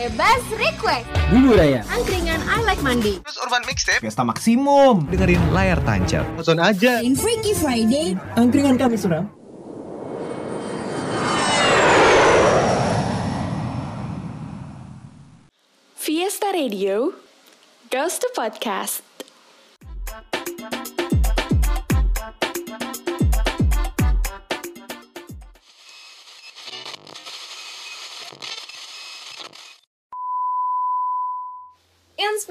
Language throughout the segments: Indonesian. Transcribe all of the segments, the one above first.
Bebas request. Bumbu Raya. Angkringan I like mandi. Terus Urban Mixtape Fiesta Maksimum. dengerin layar tancap. Nonton aja In Freaky Friday. Angkringan kami suram. Fiesta Radio goes to podcast.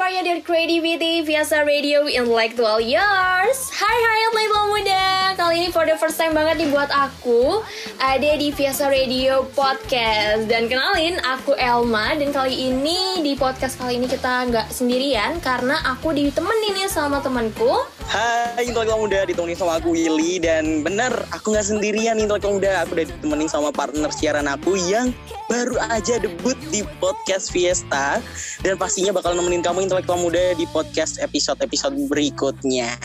Inspire your creativity Fiesta Radio Intellectual Yours. Hai hai Intellectual Muda Kali ini for the first time banget nih buat aku Ada di Fiesta Radio Podcast. Dan kenalin aku Elma Dan kali ini di podcast kali ini kita nggak sendirian Karena aku ditemenin nih sama temanku. Hai intelektual muda ditemenin sama aku Willy dan bener aku nggak sendirian intelektual muda. Aku udah ditemenin sama partner siaran aku yang baru aja debut di podcast Fiesta. Dan pastinya bakal nemenin kamu intelektual muda di podcast episode-episode berikutnya.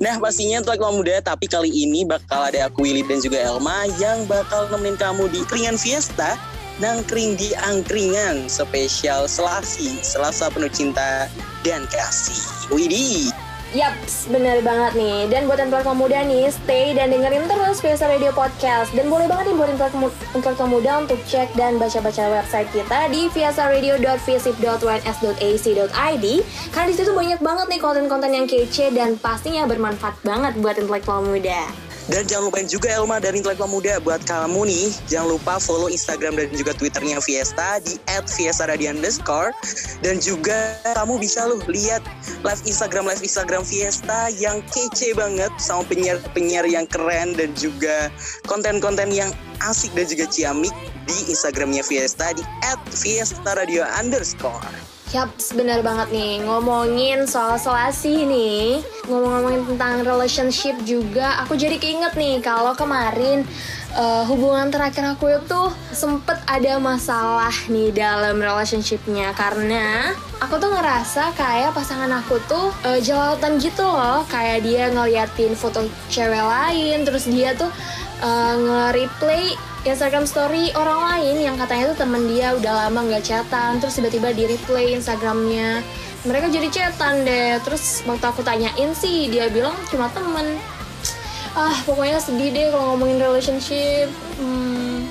Nah pastinya intelektual muda tapi kali ini bakal ada aku Willy dan juga Elma yang bakal nemenin kamu di Keringan Fiesta nangkring di angkringan spesial Selasi Selasa penuh cinta dan kasih. Widih. Yaps, bener banget nih. Dan buat intelektual muda nih, stay dan dengerin terus Fiesta Radio Podcast. Dan boleh banget nih buat intelektual muda untuk cek dan baca-baca website kita di fiestaradio.visip.uns.ac.id Karena di situ banyak banget nih konten-konten yang kece dan pastinya bermanfaat banget buat intelektual muda. Dan jangan lupain juga Elma dari Intelektual Muda buat kamu nih. Jangan lupa follow Instagram dan juga Twitternya Fiesta di @fiesta_radio underscore. Dan juga kamu bisa loh lihat live Instagram live Instagram Fiesta yang kece banget sama penyiar-penyiar yang keren dan juga konten-konten yang asik dan juga ciamik di Instagramnya Fiesta di @fiesta_radio Yaps, bener banget nih. Ngomongin soal selasi nih, ngomong-ngomongin tentang relationship juga, aku jadi keinget nih kalau kemarin uh, hubungan terakhir aku itu sempet ada masalah nih dalam relationshipnya karena aku tuh ngerasa kayak pasangan aku tuh uh, jelalatan gitu loh, kayak dia ngeliatin foto cewek lain, terus dia tuh uh, nge-replay Instagram story orang lain yang katanya tuh temen dia udah lama nggak chatan terus tiba-tiba di replay Instagramnya. Mereka jadi chatan deh. Terus waktu aku tanyain sih dia bilang cuma temen. Ah pokoknya sedih deh kalau ngomongin relationship. Hmm.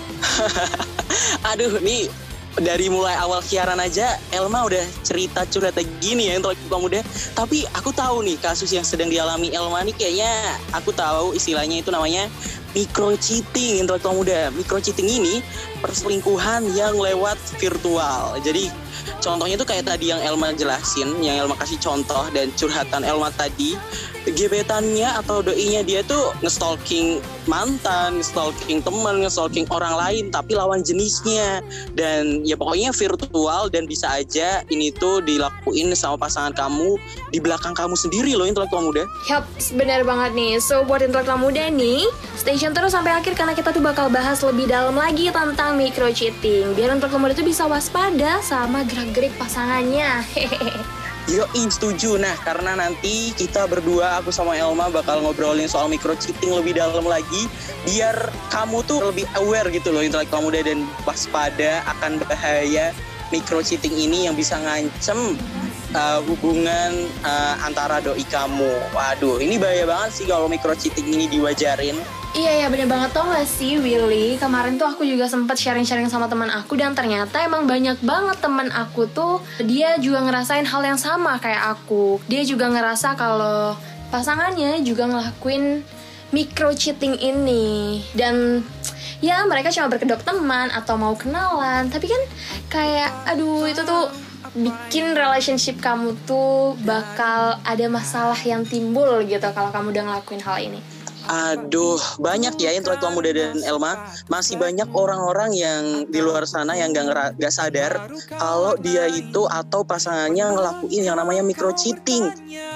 Aduh, nih dari mulai awal siaran aja Elma udah cerita curhat gini ya untuk muda. Tapi aku tahu nih kasus yang sedang dialami Elma nih kayaknya. Aku tahu istilahnya itu namanya micro cheating intelektual muda. Micro cheating ini perselingkuhan yang lewat virtual. Jadi contohnya tuh kayak tadi yang Elma jelasin, yang Elma kasih contoh dan curhatan Elma tadi, gebetannya atau doinya dia tuh ngestalking mantan, ngestalking teman, ngestalking orang lain tapi lawan jenisnya dan ya pokoknya virtual dan bisa aja ini tuh dilakuin sama pasangan kamu di belakang kamu sendiri loh intelektual muda. Yap, benar banget nih. So buat intelektual muda nih, stay tune terus sampai akhir karena kita tuh bakal bahas lebih dalam lagi tentang micro cheating. Biar intelektual muda tuh bisa waspada sama gerak-gerik pasangannya. Hehehe. Yo, setuju. Nah, karena nanti kita berdua, aku sama Elma bakal ngobrolin soal micro cheating lebih dalam lagi, biar kamu tuh lebih aware gitu loh intelektual muda dan waspada akan bahaya micro cheating ini yang bisa ngancem uh, hubungan uh, antara doi kamu. Waduh, ini bahaya banget sih kalau micro cheating ini diwajarin. Iya ya bener banget. Tau gak sih Willy? Kemarin tuh aku juga sempet sharing-sharing sama teman aku Dan ternyata emang banyak banget teman aku tuh Dia juga ngerasain hal yang sama kayak aku. Dia juga ngerasa kalau pasangannya juga ngelakuin micro cheating ini. Dan ya mereka cuma berkedok teman atau mau kenalan. Tapi kan kayak aduh itu tuh bikin relationship kamu tuh bakal ada masalah yang timbul gitu kalau kamu udah ngelakuin hal ini. Aduh, banyak ya intelektual muda dan Elma. Masih banyak orang-orang yang di luar sana yang gak, gak sadar kalau dia itu atau pasangannya ngelakuin yang namanya micro cheating.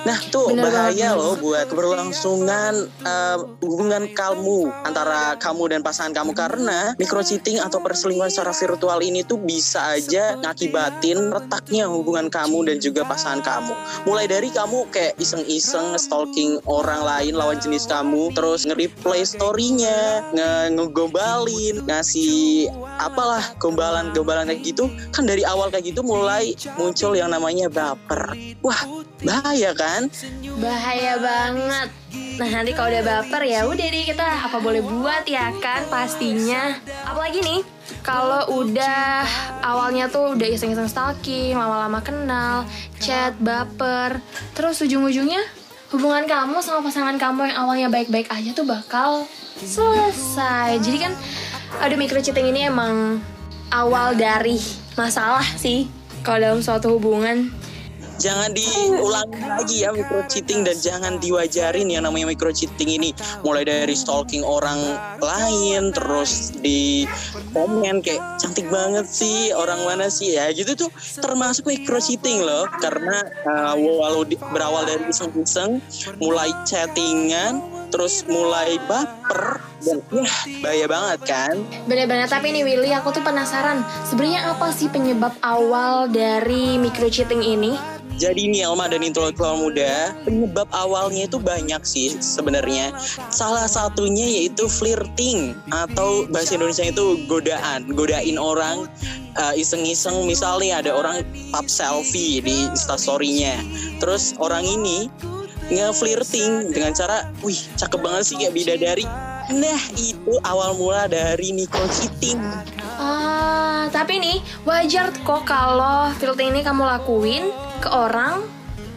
Nah, tuh Bener bahaya banget. loh buat keberlangsungan uh, hubungan kamu antara kamu dan pasangan kamu karena micro cheating atau perselingkuhan secara virtual ini tuh bisa aja ngakibatin retaknya hubungan kamu dan juga pasangan kamu. Mulai dari kamu kayak iseng-iseng stalking orang lain lawan jenis kamu terus nge-replay story-nya, nge ngegombalin, ngasih apalah gombalan-gombalan kayak gitu. Kan dari awal kayak gitu mulai muncul yang namanya baper. Wah, bahaya kan? Bahaya banget. Nah nanti kalau udah baper ya udah deh kita apa boleh buat ya kan pastinya. Apalagi nih kalau udah awalnya tuh udah iseng-iseng stalking, lama-lama kenal, chat, baper, terus ujung-ujungnya hubungan kamu sama pasangan kamu yang awalnya baik-baik aja tuh bakal selesai. Jadi kan ada micro cheating ini emang awal dari masalah sih kalau dalam suatu hubungan. Jangan diulangi lagi ya micro cheating dan jangan diwajarin yang namanya micro cheating ini. Mulai dari stalking orang lain terus di komen kayak cantik banget sih orang mana sih? Ya gitu tuh termasuk micro cheating loh. Karena uh, walau di- berawal dari iseng-iseng mulai chattingan terus mulai baper dan ya bahaya banget kan Bener-bener tapi nih Willy aku tuh penasaran sebenarnya apa sih penyebab awal dari micro cheating ini? Jadi nih Elma dan intelektual muda, penyebab awalnya itu banyak sih sebenarnya. Salah satunya yaitu flirting atau bahasa Indonesia itu godaan, godain orang uh, iseng-iseng misalnya ada orang pap selfie di instastorynya. Terus orang ini nge-flirting dengan cara, wih cakep banget sih kayak bidadari. Nah itu awal mula dari micro cheating. Ah, tapi nih wajar kok kalau flirting ini kamu lakuin ke orang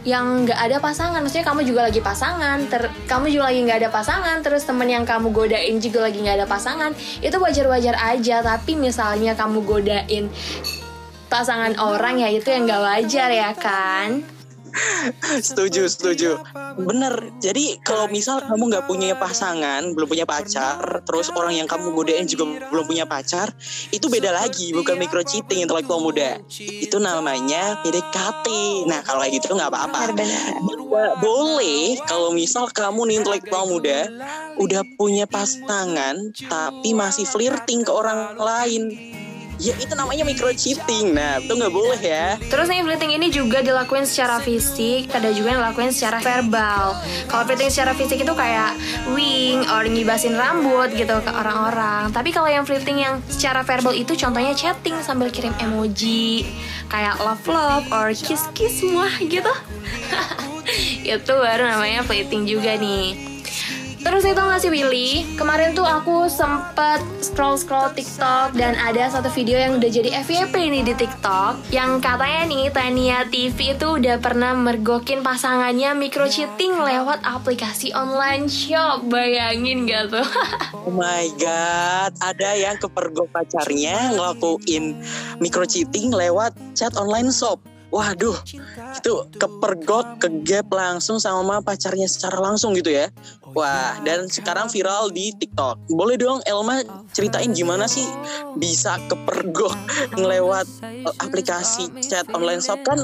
yang nggak ada pasangan. Maksudnya kamu juga lagi pasangan, ter kamu juga lagi nggak ada pasangan, terus temen yang kamu godain juga lagi nggak ada pasangan. Itu wajar-wajar aja. Tapi misalnya kamu godain pasangan orang ya itu yang nggak wajar ya kan? setuju setuju. bener jadi kalau misal kamu nggak punya pasangan belum punya pacar terus orang yang kamu godain juga belum punya pacar itu beda lagi bukan micro cheating intelektual muda. Itu namanya PDKT. Nah kalau kayak gitu nggak apa-apa. Boleh kalau misal kamu nih intelektual muda udah punya pasangan tapi masih flirting ke orang lain ya itu namanya micro cheating nah itu nggak boleh ya Terus nih flirting ini juga dilakuin secara fisik, ada juga yang dilakuin secara verbal. Kalau flirting secara fisik itu kayak wing, or ngibasin rambut gitu ke orang-orang. Tapi kalau yang flirting yang secara verbal itu contohnya chatting sambil kirim emoji, kayak love love or kiss kiss muah gitu. itu baru namanya flirting juga nih. Terus itu gak sih Willy? Kemarin tuh aku sempet scroll-scroll TikTok dan ada satu video yang udah jadi FYP nih di TikTok yang katanya nih Tania TV itu udah pernah mergokin pasangannya micro cheating lewat aplikasi online shop. Bayangin gak tuh? Oh my god, ada yang kepergok pacarnya ngelakuin micro cheating lewat chat online shop. Waduh, itu kepergok, kegap langsung sama pacarnya secara langsung gitu ya. Wah, dan sekarang viral di TikTok. Boleh dong Elma ceritain gimana sih bisa kepergok ngelewat eh, aplikasi chat online shop kan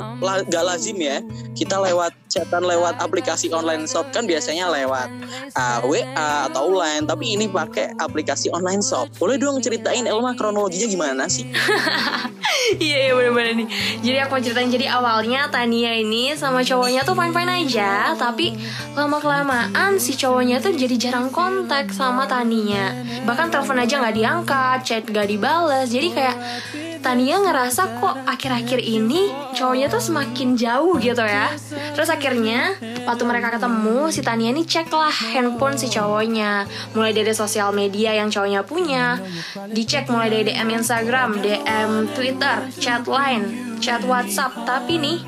gak lazim ya. Kita lewat chatan lewat aplikasi online shop kan biasanya lewat uh, WA atau lain, tapi ini pakai aplikasi online shop. Boleh dong ceritain Elma kronologinya gimana sih? Iya iya bener-bener nih. Jadi aku ceritain Jadi awalnya Tania ini sama cowoknya tuh fine-fine aja Tapi lama-kelamaan si cowoknya tuh jadi jarang kontak sama Tania. Bahkan telepon aja gak diangkat Chat gak dibales Jadi kayak Tania ngerasa kok akhir-akhir ini cowoknya tuh semakin jauh gitu ya. Terus akhirnya waktu mereka ketemu si Tania ini cek lah handphone si cowoknya. Mulai dari sosial media yang cowoknya punya. Dicek mulai dari DM Instagram, DM Twitter, chat line, chat WhatsApp. Tapi nih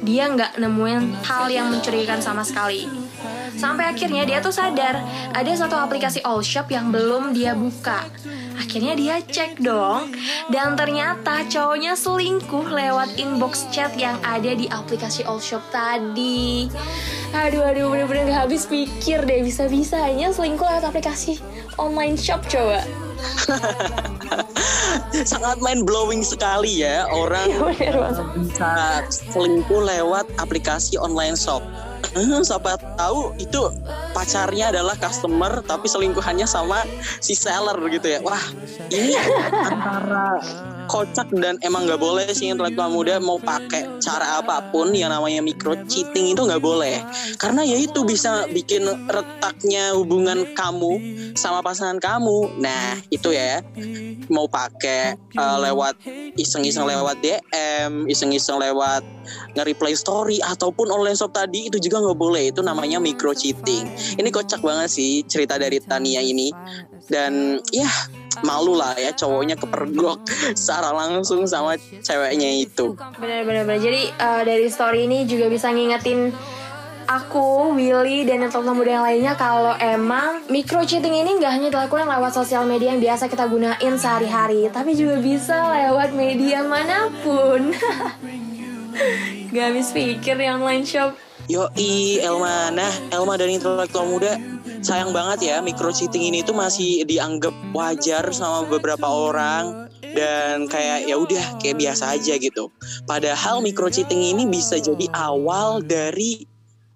dia nggak nemuin hal yang mencurigakan sama sekali. Sampai akhirnya dia tuh sadar ada satu aplikasi all shop yang belum dia buka. Akhirnya dia cek dong dan ternyata cowoknya selingkuh lewat inbox chat yang ada di aplikasi all shop tadi. Aduh aduh bener-bener gak habis pikir deh bisa-bisanya selingkuh lewat aplikasi online shop coba. Sangat mind blowing sekali ya orang banget. bisa selingkuh lewat aplikasi online shop. Eh, Siapa tahu itu pacarnya adalah customer tapi selingkuhannya sama si seller gitu ya. Wah, ini antara kocak dan emang nggak boleh sih intelektual muda mau pakai cara apa pun yang namanya micro cheating itu nggak boleh. Karena ya itu bisa bikin retaknya hubungan kamu sama pasangan kamu. Nah itu ya. Mau pakai uh, lewat iseng-iseng lewat DM iseng-iseng lewat nge-replay story ataupun online shop tadi itu juga nggak boleh. Itu namanya micro cheating. Ini kocak banget sih cerita dari Tania ini dan ya malu lah ya cowoknya kepergok secara langsung sama ceweknya itu. Benar-benar. Jadi uh, dari story ini juga bisa ngingetin aku, Willy, dan yang teman muda yang lainnya kalau emang micro cheating ini nggak hanya dilakukan lewat sosial media yang biasa kita gunain sehari-hari, tapi juga bisa lewat media mana pun. gak habis pikir di online shop. Yoi, Elma. Nah, Elma dan intelektual muda sayang banget ya micro cheating ini tuh masih dianggap wajar sama beberapa orang dan kayak ya udah kayak biasa aja gitu. Padahal micro cheating ini bisa jadi awal dari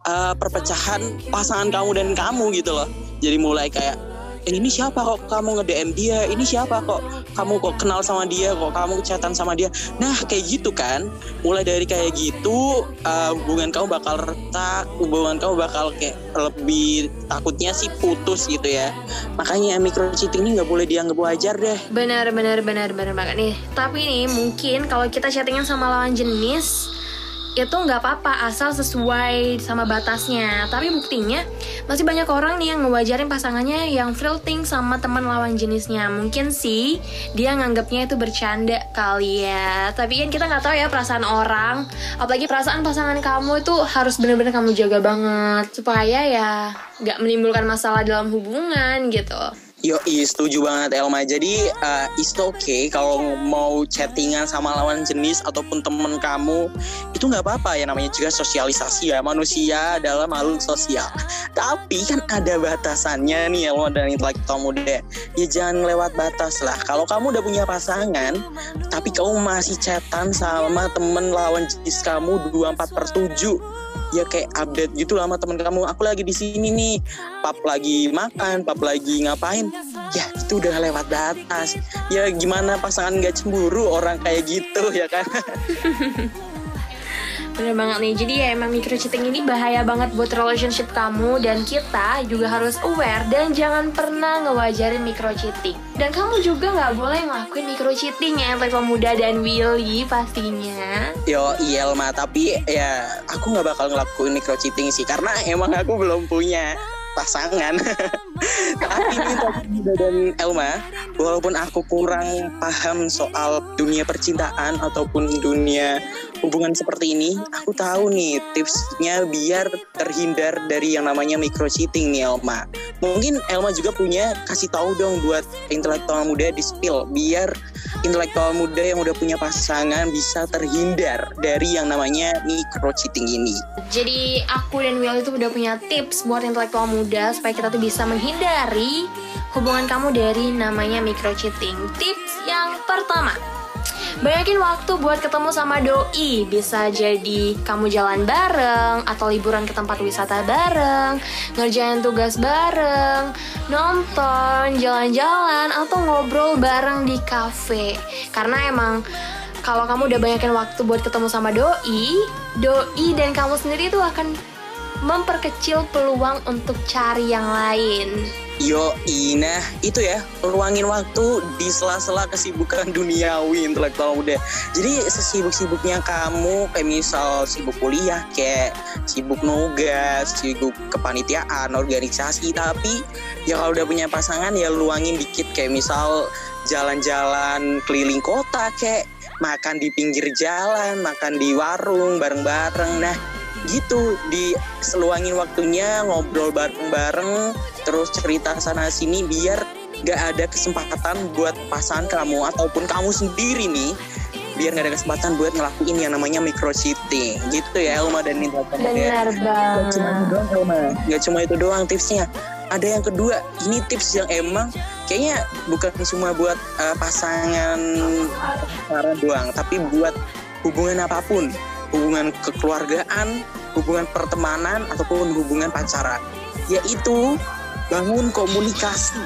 uh, perpecahan pasangan kamu dan kamu gitu loh. Jadi mulai kayak eh, ini siapa kok? Kamu nge-DM dia. Ini siapa kok? Kamu kok kenal sama dia? Kok kamu chatan sama dia? Nah kayak gitu kan. Mulai dari kayak gitu uh, hubungan kamu bakal retak. Hubungan kamu bakal kayak lebih takutnya sih putus gitu ya. Makanya micro cheating ini nggak boleh dianggap wajar deh. Benar benar benar benar banget nih. Tapi nih mungkin kalau kita chattingan sama lawan jenis itu nggak apa-apa asal sesuai sama batasnya. Tapi buktinya masih banyak orang nih yang ngewajarin pasangannya yang flirting sama teman lawan jenisnya. Mungkin sih dia nganggapnya itu bercanda kali ya. Tapi kan kita nggak tahu ya perasaan orang. Apalagi perasaan pasangan kamu itu harus bener-bener kamu jaga banget. Supaya ya nggak menimbulkan masalah dalam hubungan gitu Yo, setuju banget Elma. Jadi uh, it's okay kalau mau chattingan sama lawan jenis ataupun temen kamu itu nggak apa-apa ya namanya juga sosialisasi ya manusia adalah makhluk sosial. Tapi kan ada batasannya nih Elma dan intelektual muda. Ya jangan lewat batas lah. Kalau kamu udah punya pasangan, tapi kamu masih chatan sama temen lawan jenis kamu 24 per 7 ya kayak update gitu lah temen kamu. Aku lagi di sini nih. Pap lagi makan pap lagi ngapain? Ya itu udah lewat batas. Ya gimana pasangan gak cemburu orang kayak gitu ya kan Bener banget nih, jadi ya emang micro cheating ini bahaya banget buat relationship kamu. Dan kita juga harus aware dan jangan pernah ngewajarin micro cheating. Dan kamu juga gak boleh ngelakuin micro cheating ya Untuk muda dan Willy pastinya. Yo iya Elma, tapi ya aku gak bakal ngelakuin micro cheating sih. Karena emang aku belum punya pasangan. Tapi ini Muda dan Elma, walaupun aku kurang paham soal dunia percintaan ataupun dunia hubungan seperti ini, aku tahu nih tipsnya biar terhindar dari yang namanya micro cheating nih Elma. Mungkin Elma juga punya kasih tahu dong buat intelektual muda di spill biar intelektual muda yang udah punya pasangan bisa terhindar dari yang namanya micro cheating ini. Jadi aku dan Will itu udah punya tips buat intelektual muda supaya kita tuh bisa menghindari hubungan kamu dari namanya micro cheating. Tips yang pertama, Banyakin waktu buat ketemu sama doi. Bisa jadi kamu jalan bareng Atau liburan ke tempat wisata bareng Ngerjain tugas bareng Nonton, jalan-jalan Atau ngobrol bareng di cafe Karena emang kalau kamu udah banyakin waktu buat ketemu sama doi Doi dan kamu sendiri tuh akan memperkecil peluang untuk cari yang lain Yo, Ina, itu ya, luangin waktu di sela-sela kesibukan duniawi intelektual muda. Jadi sesibuk-sibuknya kamu, kayak misal sibuk kuliah, kayak sibuk nugas, sibuk kepanitiaan, organisasi, tapi ya kalau udah punya pasangan ya luangin dikit kayak misal jalan-jalan keliling kota, kayak makan di pinggir jalan, makan di warung bareng-bareng. Nah, gitu di seluangin waktunya ngobrol bareng-bareng terus cerita sana sini biar gak ada kesempatan buat pasangan kamu ataupun kamu sendiri nih biar gak ada kesempatan buat ngelakuin yang namanya micro cheating. Gitu ya Elma dan Nita benar banget gak cuma itu doang Elma. Gak cuma itu doang tipsnya. Ada yang kedua ini tips yang emang kayaknya bukan cuma buat uh, pasangan pacaran doang tapi buat hubungan apa pun hubungan kekeluargaan, hubungan pertemanan ataupun hubungan pacaran, yaitu bangun komunikasi.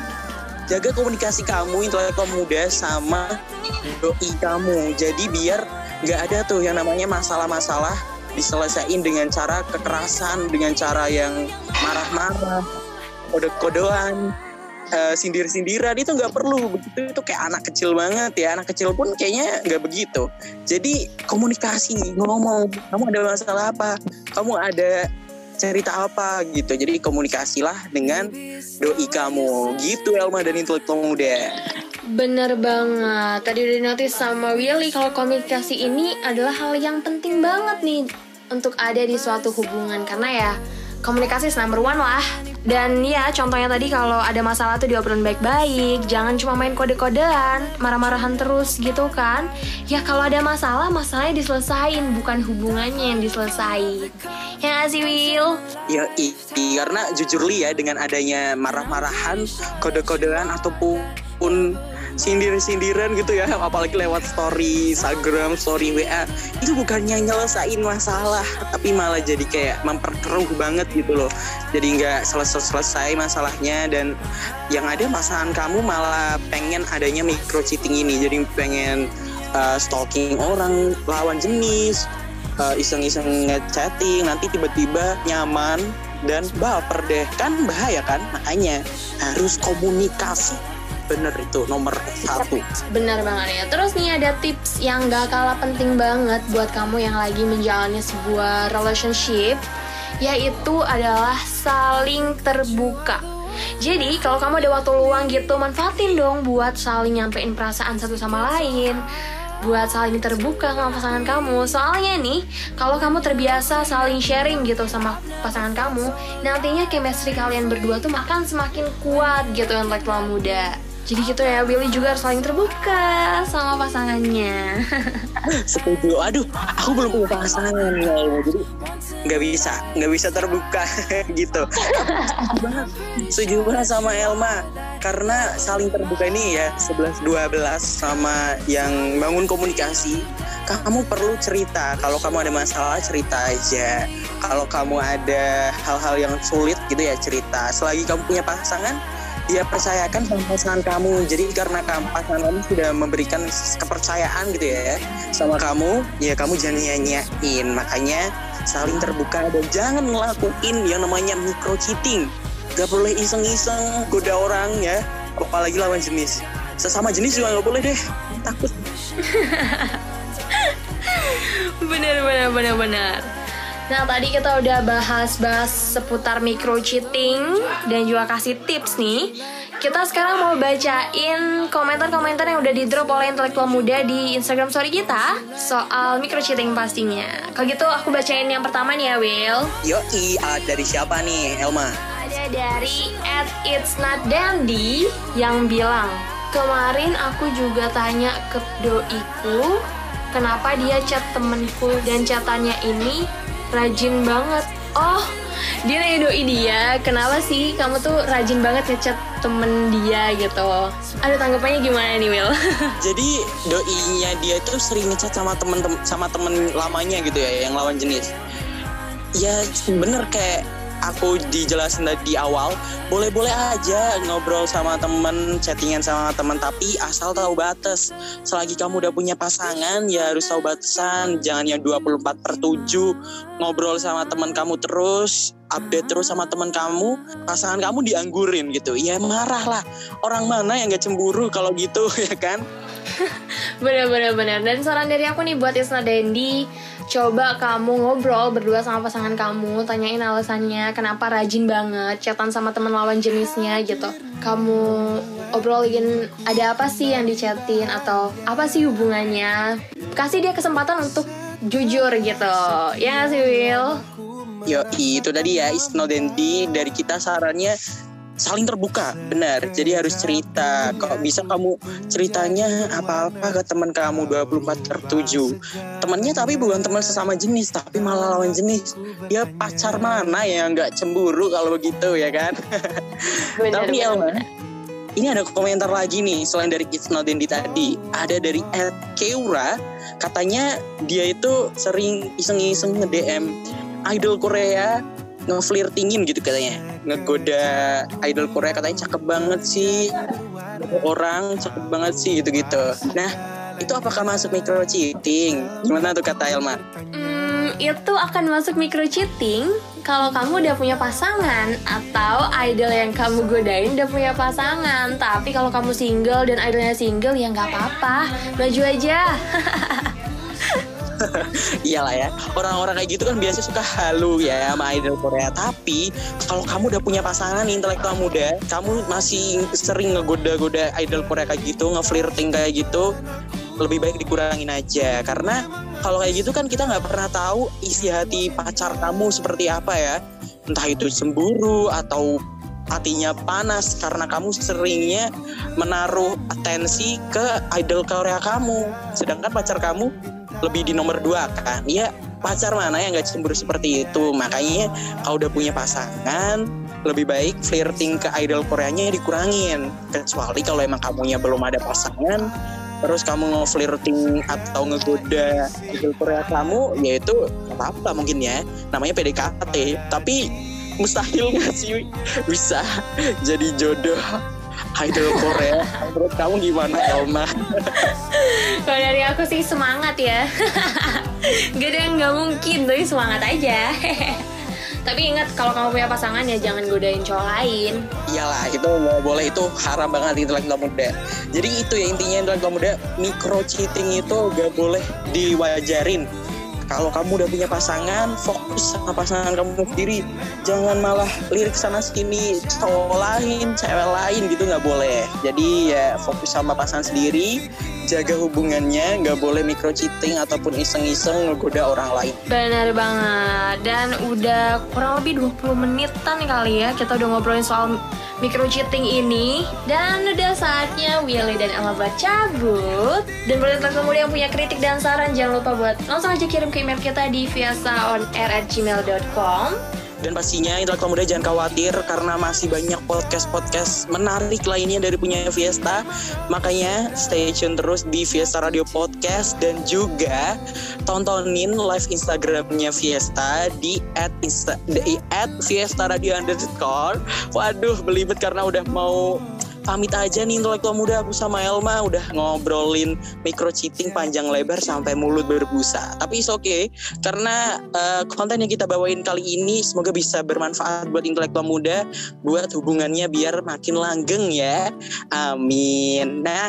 jaga komunikasi kamu intelektual muda sama doi kamu. Jadi biar nggak ada tuh yang namanya masalah-masalah diselesaikan dengan cara kekerasan dengan cara yang marah-marah kode-kodean uh, sindir-sindiran itu nggak perlu. Begitu itu kayak anak kecil banget ya. Anak kecil pun kayaknya nggak begitu. Jadi komunikasi ngomong kamu ada masalah apa? Kamu ada cerita apa? Gitu. Jadi komunikasilah dengan doi kamu. Gitu Elma dan intelektual muda. Bener banget. Tadi udah notice sama Willy kalau komunikasi ini adalah hal yang penting banget nih untuk ada di suatu hubungan. Karena ya komunikasi number one lah. Dan ya contohnya tadi kalau ada masalah tuh diobrolin baik-baik, jangan cuma main kode-kodean, marah-marahan terus gitu kan. Ya kalau ada masalah, masalahnya diselesain, bukan hubungannya yang diselesain. Ya gak sih Will? Ya i, i karena jujur li ya dengan adanya marah-marahan, kode-kodean ataupun sindir-sindiran gitu ya. Apalagi lewat story Instagram, story WA itu bukannya nyelesain masalah tapi malah jadi kayak memperkeruh banget gitu loh. Jadi nggak selesai-selesai masalahnya dan yang ada pasangan kamu malah pengen adanya micro cheating ini. Jadi pengen uh, stalking orang lawan jenis uh, iseng-iseng ngechatting nanti tiba-tiba nyaman dan baper deh. Kan bahaya kan? Makanya harus komunikasi bener itu nomor satu bener banget ya terus nih ada tips yang gak kalah penting banget buat kamu yang lagi menjalani sebuah relationship yaitu adalah saling terbuka jadi kalau kamu ada waktu luang gitu manfaatin dong buat saling nyampein perasaan satu sama lain buat saling terbuka sama pasangan kamu. Soalnya nih, kalau kamu terbiasa saling sharing gitu sama pasangan kamu, nantinya chemistry kalian berdua tuh makan semakin kuat gitu intelektual muda. Jadi gitu ya, Willy juga harus saling terbuka sama pasangannya. Setuju. Aduh, aku belum punya pasangan ya. Jadi nggak bisa, nggak bisa terbuka gitu. Setuju banget sama Elma. Karena saling terbuka ini ya 11 12 sama yang bangun komunikasi. Kamu perlu cerita. Kalau kamu ada masalah cerita aja. Kalau kamu ada hal-hal yang sulit gitu ya cerita. Selagi kamu punya pasangan, ya percayakan sama pasangan kamu. Jadi karena pasangan kamu sudah memberikan kepercayaan gitu ya sama kamu ya kamu jangan nyanyain makanya saling terbuka dan jangan ngelakuin yang namanya micro cheating. Gak boleh iseng-iseng goda orang ya apalagi lawan jenis. Sesama jenis juga gak boleh deh takut. Bener bener bener bener Nah tadi kita udah bahas-bahas seputar micro cheating dan juga kasih tips nih. Kita sekarang mau bacain komentar-komentar yang udah di drop oleh intelektual muda di Instagram story kita soal micro cheating pastinya. Kalau gitu aku bacain yang pertama nih ya Will. Yoi, uh, dari siapa nih Elma? Ada dari at it's not dandy yang bilang Kemarin aku juga tanya ke doiku Kenapa dia chat temenku dan chatanya ini rajin banget. Oh dia nanya doi dia kenapa sih kamu tuh rajin banget ngechat temen dia gitu? Ada tanggapannya gimana nih Will jadi doinya dia tuh sering ngechat sama temen, temen sama temen lamanya gitu ya yang lawan jenis. Ya bener kayak aku dijelasin di awal boleh-boleh aja ngobrol sama temen chattingan sama temen tapi asal tahu batas. Selagi kamu udah punya pasangan ya harus tahu batasan. Jangan yang 24 per 7 ngobrol sama temen kamu terus update terus sama temen kamu pasangan kamu dianggurin gitu. Ya marah lah orang mana yang gak cemburu kalau gitu ya kan bener bener dan saran dari aku nih buat Isna Dendi coba kamu ngobrol berdua sama pasangan kamu tanyain alasannya kenapa rajin banget chatan sama teman lawan jenisnya gitu. Kamu obrolin ada apa sih yang dichatin atau apa sih hubungannya? Kasih dia kesempatan untuk jujur gitu. Ya sih Will Yo, itu tadi ya Isno Dendi. Dari kita sarannya saling terbuka benar. Jadi harus cerita. Kok bisa kamu ceritanya apa-apa ke teman kamu 24 per 7 temannya tapi bukan teman sesama jenis tapi malah lawan jenis. Ya pacar mana yang nggak cemburu kalau begitu ya kan? Benar, tapi Elma ini ada komentar lagi nih selain dari It's Not Dandy tadi. Ada dari Ed Keura katanya dia itu sering iseng-iseng nge-DM idol Korea ngeflirtingin gitu katanya ngegoda idol Korea katanya cakep banget sih orang cakep banget sih gitu-gitu. Nah, itu apakah masuk micro cheating? Gimana tuh kata Elma? Hmm, itu akan masuk micro cheating kalau kamu udah punya pasangan atau idol yang kamu godain udah punya pasangan. Tapi kalau kamu single dan idolnya single ya nggak apa-apa, maju aja. Iyalah ya, orang-orang kayak gitu kan biasanya suka halu ya sama idol Korea. Tapi kalau kamu udah punya pasangan intelektual muda, kamu masih sering ngegoda-goda idol Korea kayak gitu, ngeflirting kayak gitu, lebih baik dikurangin aja. Karena kalau kayak gitu kan kita nggak pernah tahu isi hati pacar kamu seperti apa ya. Entah itu cemburu atau hatinya panas karena kamu seringnya menaruh atensi ke idol Korea kamu. Sedangkan pacar kamu lebih di nomor dua kan. Ya pacar mana yang gak cemburu seperti itu? Makanya kalau udah punya pasangan lebih baik flirting ke idol Koreanya dikurangin. Kecuali kalau emang kamunya belum ada pasangan terus kamu nge-flirting atau ngegoda idol Korea kamu yaitu apa-apa mungkin ya. Namanya PDKT tapi mustahil gak sih? Bisa jadi jodoh idol Korea menurut kamu gimana Elma? Kalau dari aku sih semangat ya. Gak ada yang nggak mungkin, tapi semangat aja. Tapi ingat kalau kamu punya pasangan ya jangan godain cowok lain. Iyalah itu nggak boleh itu haram banget intelektual muda. Jadi itu ya intinya intelektual muda micro cheating itu gak boleh diwajarin. Kalau kamu udah punya pasangan, fokus sama pasangan kamu sendiri. Jangan malah lirik sana sini cowok lain, cewek lain gitu nggak boleh. Jadi ya fokus sama pasangan sendiri, jaga hubungannya, nggak boleh micro cheating ataupun iseng-iseng ngegoda orang lain. Benar banget. Dan udah kurang lebih 20 menitan kali ya kita udah ngobrolin soal micro cheating ini dan udah saatnya Willy dan Ella cabut dan teman muda yang punya kritik dan saran jangan lupa buat langsung aja kirim ke email kita di viasaonair@gmail.com Dan pastinya intelektual muda jangan khawatir karena masih banyak podcast-podcast menarik lainnya dari punya Fiesta. Makanya stay tune terus di Fiesta Radio Podcast dan juga tontonin live Instagramnya Fiesta di at, Insta, di at Fiesta Radio underscore. Waduh, belibet karena udah mau pamit aja nih intelektual muda aku sama Elma udah ngobrolin micro cheating panjang lebar sampai mulut berbusa. Tapi is okay karena uh, konten yang kita bawain kali ini semoga bisa bermanfaat buat intelektual muda buat hubungannya biar makin langgeng ya. Amin. Nah,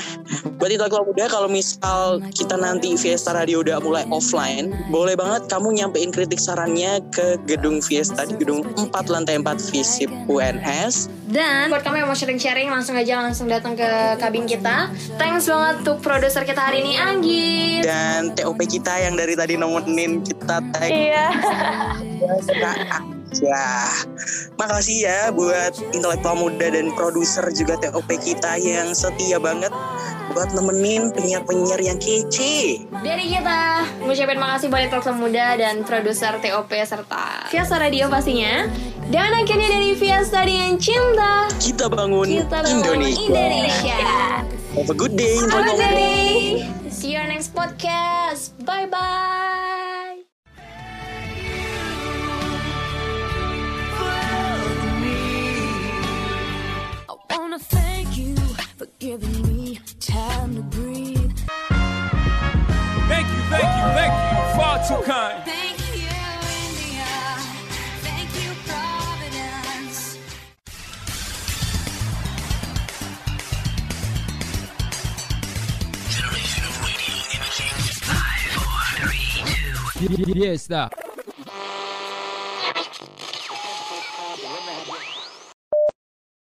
buat intelektual muda kalau misal kita nanti Fiesta Radio udah mulai offline, boleh banget kamu nyampein kritik sarannya ke gedung Fiesta di gedung 4 lantai 4 Visip UNS. Dan buat kamu yang mau sharing-sharing langsung aja langsung datang ke kabin kita. Thanks banget untuk produser kita hari ini Anggi. Dan TOP kita yang dari tadi nemenin kita tag Iya. Ya, makasih ya buat intelektual muda dan produser juga TOP kita yang setia banget buat nemenin penyiar-penyiar yang kece. Dari kita ngucapin makasih buat Intelektual Muda dan produser TOP serta Fiesta Radio pastinya. Dan akhirnya dari Fiesta dengan cinta. Kita bangun Kita bangun Indonesia. Indonesia. Have a good day, Have a good day. See you next podcast. Bye bye. I wanna thank you for giving me time to breathe. Thank you, thank you, thank you. Far too kind. Thank you, India. Thank you, Providence. Fiesta